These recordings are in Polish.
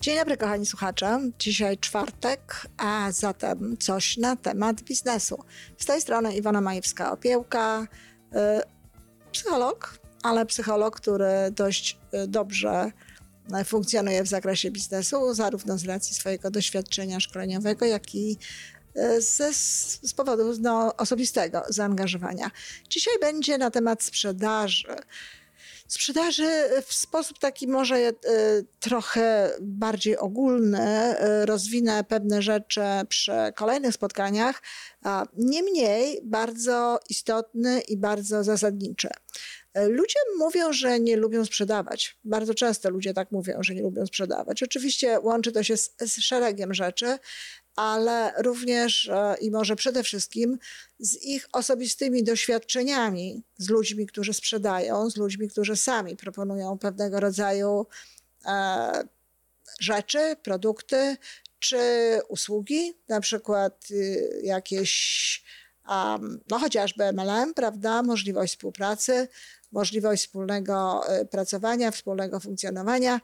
Dzień dobry, kochani słuchacze. Dzisiaj czwartek, a zatem coś na temat biznesu. Z tej strony Iwona Majewska-Opiełka, y, psycholog, ale psycholog, który dość y, dobrze y, funkcjonuje w zakresie biznesu, zarówno z racji swojego doświadczenia szkoleniowego, jak i ze, z powodu no, osobistego zaangażowania. Dzisiaj będzie na temat sprzedaży sprzedaży w sposób taki może e, trochę bardziej ogólny. E, rozwinę pewne rzeczy przy kolejnych spotkaniach, niemniej bardzo istotny i bardzo zasadniczy. E, ludzie mówią, że nie lubią sprzedawać. Bardzo często ludzie tak mówią, że nie lubią sprzedawać. Oczywiście łączy to się z, z szeregiem rzeczy, ale również e, i może przede wszystkim z ich osobistymi doświadczeniami z ludźmi, którzy sprzedają, z ludźmi, którzy sami proponują pewnego rodzaju e, rzeczy, produkty czy usługi, na przykład y, jakieś, um, no chociażby MLM, prawda, możliwość współpracy możliwość wspólnego e, pracowania, wspólnego funkcjonowania.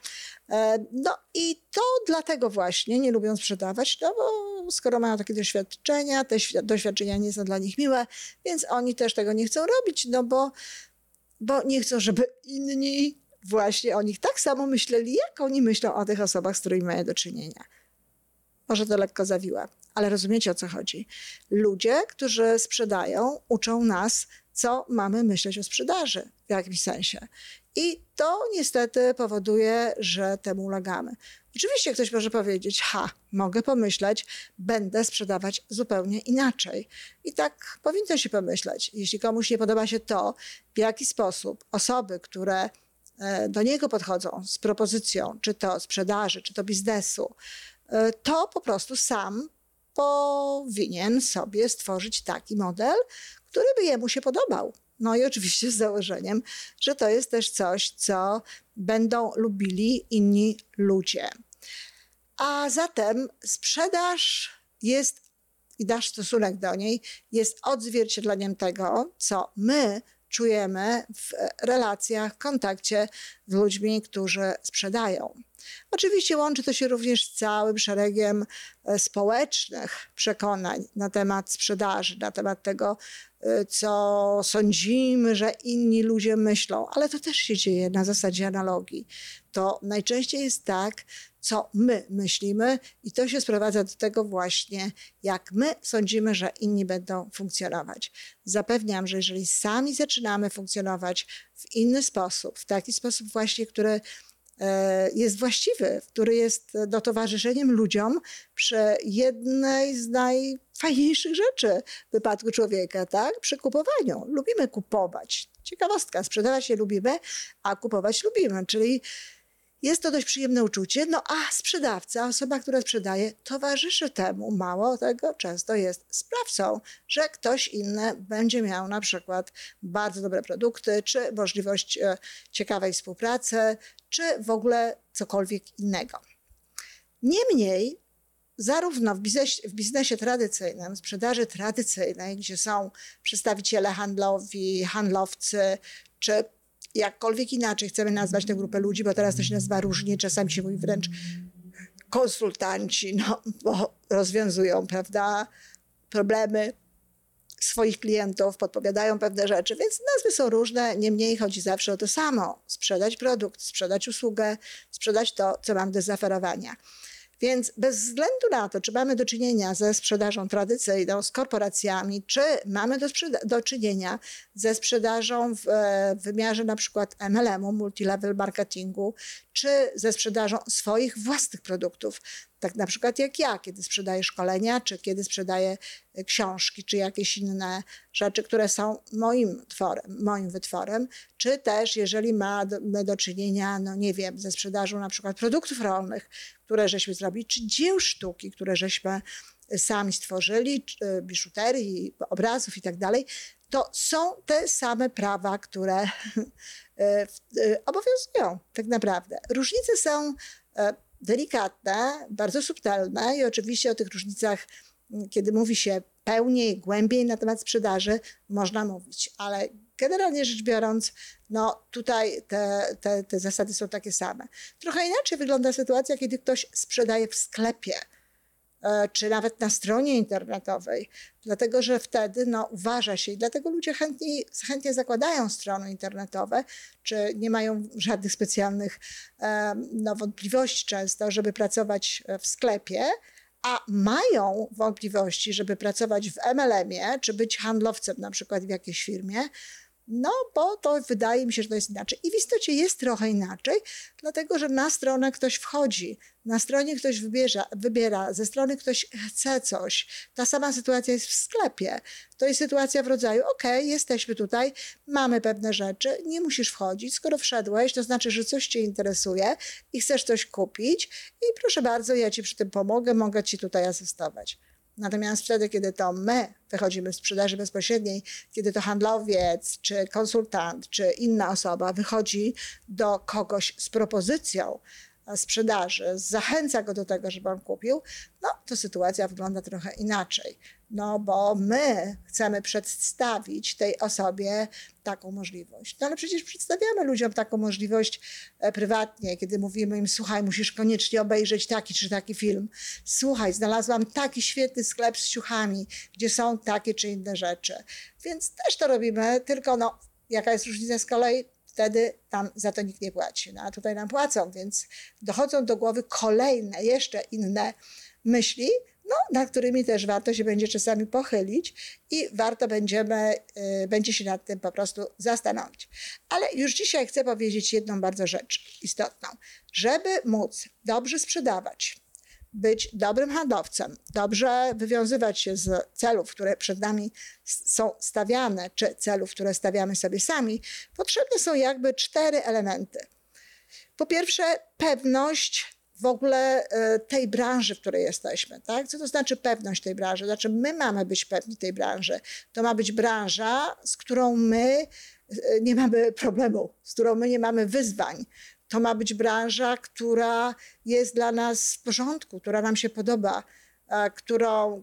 E, no i to dlatego właśnie nie lubią sprzedawać, no bo skoro mają takie doświadczenia, te doświadczenia nie są dla nich miłe, więc oni też tego nie chcą robić, no bo, bo nie chcą, żeby inni właśnie o nich tak samo myśleli, jak oni myślą o tych osobach, z którymi mają do czynienia. Może to lekko zawiła, ale rozumiecie o co chodzi. Ludzie, którzy sprzedają, uczą nas co mamy myśleć o sprzedaży w jakimś sensie. I to niestety powoduje, że temu ulegamy. Oczywiście ktoś może powiedzieć, ha, mogę pomyśleć, będę sprzedawać zupełnie inaczej. I tak powinno się pomyśleć. Jeśli komuś nie podoba się to, w jaki sposób osoby, które e, do niego podchodzą z propozycją, czy to sprzedaży, czy to biznesu, to po prostu sam powinien sobie stworzyć taki model, który by jemu się podobał. No i oczywiście z założeniem, że to jest też coś, co będą lubili inni ludzie. A zatem sprzedaż jest i nasz stosunek do niej jest odzwierciedleniem tego, co my czujemy w relacjach, w kontakcie z ludźmi, którzy sprzedają. Oczywiście łączy to się również z całym szeregiem e, społecznych przekonań na temat sprzedaży, na temat tego, co sądzimy, że inni ludzie myślą, ale to też się dzieje na zasadzie analogii. To najczęściej jest tak, co my myślimy, i to się sprowadza do tego właśnie, jak my sądzimy, że inni będą funkcjonować. Zapewniam, że jeżeli sami zaczynamy funkcjonować w inny sposób, w taki sposób właśnie, który jest właściwy, który jest dotowarzyszeniem ludziom przy jednej z najfajniejszych rzeczy w wypadku człowieka, tak? Przy kupowaniu. Lubimy kupować. Ciekawostka, sprzedawać się lubimy, a kupować lubimy, czyli jest to dość przyjemne uczucie, no a sprzedawca, osoba, która sprzedaje, towarzyszy temu. Mało tego, często jest sprawcą, że ktoś inny będzie miał na przykład bardzo dobre produkty, czy możliwość e, ciekawej współpracy, czy w ogóle cokolwiek innego. Niemniej, zarówno w biznesie, w biznesie tradycyjnym, sprzedaży tradycyjnej, gdzie są przedstawiciele handlowi, handlowcy, czy jakkolwiek inaczej chcemy nazwać tę grupę ludzi, bo teraz to się nazywa różnie, czasami się mówi wręcz konsultanci, no, bo rozwiązują, prawda, problemy swoich klientów, podpowiadają pewne rzeczy, więc nazwy są różne, niemniej chodzi zawsze o to samo: sprzedać produkt, sprzedać usługę, sprzedać to, co mam do zaoferowania. Więc bez względu na to, czy mamy do czynienia ze sprzedażą tradycyjną, z korporacjami, czy mamy do, do czynienia ze sprzedażą w, e, w wymiarze na przykład MLM-u, multilevel marketingu, czy ze sprzedażą swoich własnych produktów, tak na przykład jak ja, kiedy sprzedaję szkolenia, czy kiedy sprzedaję e, książki, czy jakieś inne rzeczy, które są moim tworem, moim wytworem, czy też jeżeli mamy do czynienia, no nie wiem, ze sprzedażą na przykład produktów rolnych, które żeśmy zrobili, czy dzieł sztuki, które żeśmy sami stworzyli, e, biżuterii, obrazów i tak dalej, to są te same prawa, które e, obowiązują tak naprawdę. Różnice są delikatne, bardzo subtelne i oczywiście o tych różnicach, kiedy mówi się pełniej, głębiej na temat sprzedaży, można mówić, ale generalnie rzecz biorąc, no tutaj te, te, te zasady są takie same. Trochę inaczej wygląda sytuacja, kiedy ktoś sprzedaje w sklepie czy nawet na stronie internetowej, dlatego że wtedy no, uważa się i dlatego ludzie chętnie, chętnie zakładają strony internetowe, czy nie mają żadnych specjalnych e, no, wątpliwości często, żeby pracować w sklepie, a mają wątpliwości, żeby pracować w MLM-ie, czy być handlowcem na przykład w jakiejś firmie, no, bo to wydaje mi się, że to jest inaczej. I w istocie jest trochę inaczej, dlatego że na stronę ktoś wchodzi, na stronie ktoś wybierze, wybiera, ze strony ktoś chce coś. Ta sama sytuacja jest w sklepie. To jest sytuacja w rodzaju: OK, jesteśmy tutaj, mamy pewne rzeczy, nie musisz wchodzić. Skoro wszedłeś, to znaczy, że coś Cię interesuje i chcesz coś kupić, i proszę bardzo, ja Ci przy tym pomogę, mogę Ci tutaj asystować. Natomiast wtedy, kiedy to my wychodzimy z sprzedaży bezpośredniej, kiedy to handlowiec, czy konsultant, czy inna osoba wychodzi do kogoś z propozycją sprzedaży, zachęca go do tego, żeby on kupił, no to sytuacja wygląda trochę inaczej. No bo my chcemy przedstawić tej osobie taką możliwość. No ale przecież przedstawiamy ludziom taką możliwość e, prywatnie, kiedy mówimy im, słuchaj, musisz koniecznie obejrzeć taki czy taki film. Słuchaj, znalazłam taki świetny sklep z ciuchami, gdzie są takie czy inne rzeczy. Więc też to robimy, tylko no, jaka jest różnica z kolei? Wtedy tam za to nikt nie płaci. No a tutaj nam płacą, więc dochodzą do głowy kolejne, jeszcze inne myśli, no, nad którymi też warto się będzie czasami pochylić i warto będziemy, y, będzie się nad tym po prostu zastanowić. Ale już dzisiaj chcę powiedzieć jedną bardzo rzecz istotną. Żeby móc dobrze sprzedawać, być dobrym handlowcem, dobrze wywiązywać się z celów, które przed nami są stawiane, czy celów, które stawiamy sobie sami, potrzebne są jakby cztery elementy. Po pierwsze, pewność w ogóle e, tej branży, w której jesteśmy. Tak? Co to znaczy pewność tej branży? Znaczy, my mamy być pewni tej branży. To ma być branża, z którą my nie mamy problemu, z którą my nie mamy wyzwań. To ma być branża, która jest dla nas w porządku, która nam się podoba, którą,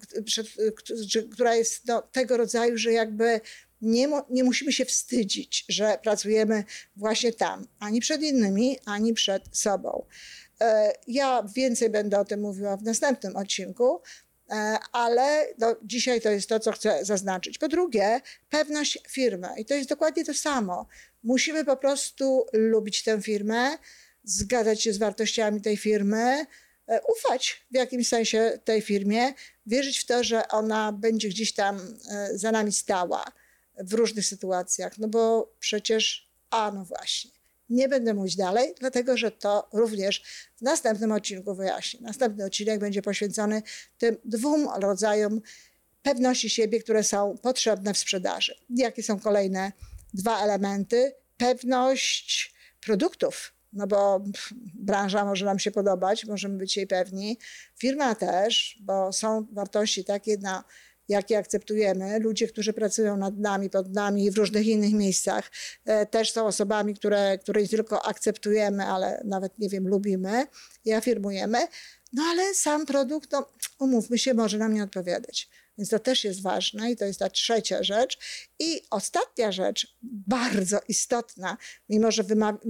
która jest no, tego rodzaju, że jakby nie, nie musimy się wstydzić, że pracujemy właśnie tam, ani przed innymi, ani przed sobą. E, ja więcej będę o tym mówiła w następnym odcinku, e, ale no, dzisiaj to jest to, co chcę zaznaczyć. Po drugie, pewność firmy. I to jest dokładnie to samo. Musimy po prostu lubić tę firmę, zgadzać się z wartościami tej firmy, e, ufać w jakimś sensie tej firmie, wierzyć w to, że ona będzie gdzieś tam za nami stała w różnych sytuacjach. No bo przecież, a no właśnie nie będę mówić dalej, dlatego że to również w następnym odcinku wyjaśnię. Następny odcinek będzie poświęcony tym dwóm rodzajom pewności siebie, które są potrzebne w sprzedaży. Jakie są kolejne dwa elementy? Pewność produktów, no bo branża może nam się podobać, możemy być jej pewni, firma też, bo są wartości takie na jakie akceptujemy. Ludzie, którzy pracują nad nami, pod nami w różnych innych miejscach, e, też są osobami, które, które nie tylko akceptujemy, ale nawet, nie wiem, lubimy i afirmujemy. No ale sam produkt, no, umówmy się, może nam nie odpowiadać. Więc to też jest ważne i to jest ta trzecia rzecz. I ostatnia rzecz, bardzo istotna, mimo że,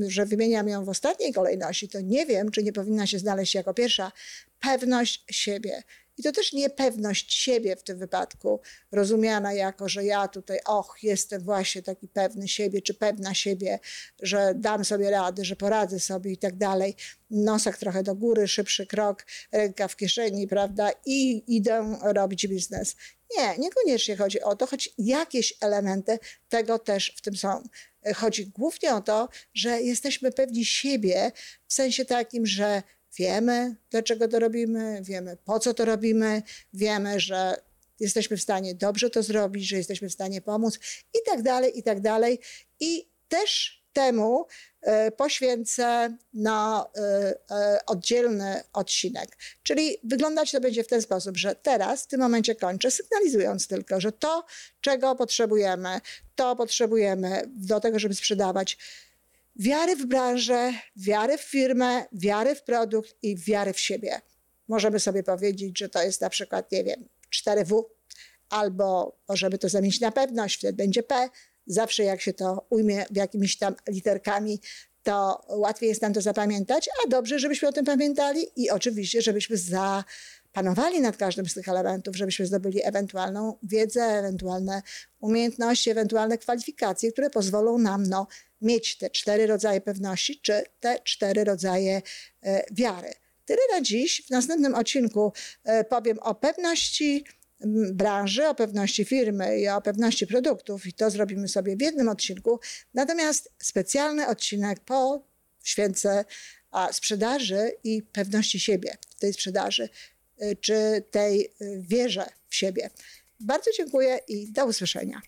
że wymieniam ją w ostatniej kolejności, to nie wiem, czy nie powinna się znaleźć jako pierwsza, pewność siebie. I to też niepewność siebie w tym wypadku, rozumiana jako, że ja tutaj, och, jestem właśnie taki pewny siebie, czy pewna siebie, że dam sobie radę, że poradzę sobie i tak dalej. Nosek trochę do góry, szybszy krok, ręka w kieszeni, prawda? I idę robić biznes. Nie, niekoniecznie chodzi o to, choć jakieś elementy tego też w tym są. Chodzi głównie o to, że jesteśmy pewni siebie w sensie takim, że Wiemy, dlaczego to robimy, wiemy, po co to robimy, wiemy, że jesteśmy w stanie dobrze to zrobić, że jesteśmy w stanie pomóc i tak dalej, i tak dalej. I też temu e, poświęcę na e, e, oddzielny odcinek. Czyli wyglądać to będzie w ten sposób, że teraz w tym momencie kończę, sygnalizując tylko, że to, czego potrzebujemy, to potrzebujemy do tego, żeby sprzedawać wiary w branżę, wiary w firmę, wiary w produkt i wiary w siebie. Możemy sobie powiedzieć, że to jest na przykład, nie wiem, 4W, albo możemy to zamienić na pewność, wtedy będzie P, zawsze jak się to ujmie w jakimiś tam literkami, to łatwiej jest nam to zapamiętać, a dobrze, żebyśmy o tym pamiętali i oczywiście, żebyśmy zapanowali nad każdym z tych elementów, żebyśmy zdobyli ewentualną wiedzę, ewentualne umiejętności, ewentualne kwalifikacje, które pozwolą nam no, mieć te cztery rodzaje pewności, czy te cztery rodzaje e, wiary. Tyle na dziś. W następnym odcinku e, powiem o pewności branży, o pewności firmy i o pewności produktów i to zrobimy sobie w jednym odcinku. Natomiast specjalny odcinek po święce a, sprzedaży i pewności siebie w tej sprzedaży, czy tej y, wierze w siebie. Bardzo dziękuję i do usłyszenia.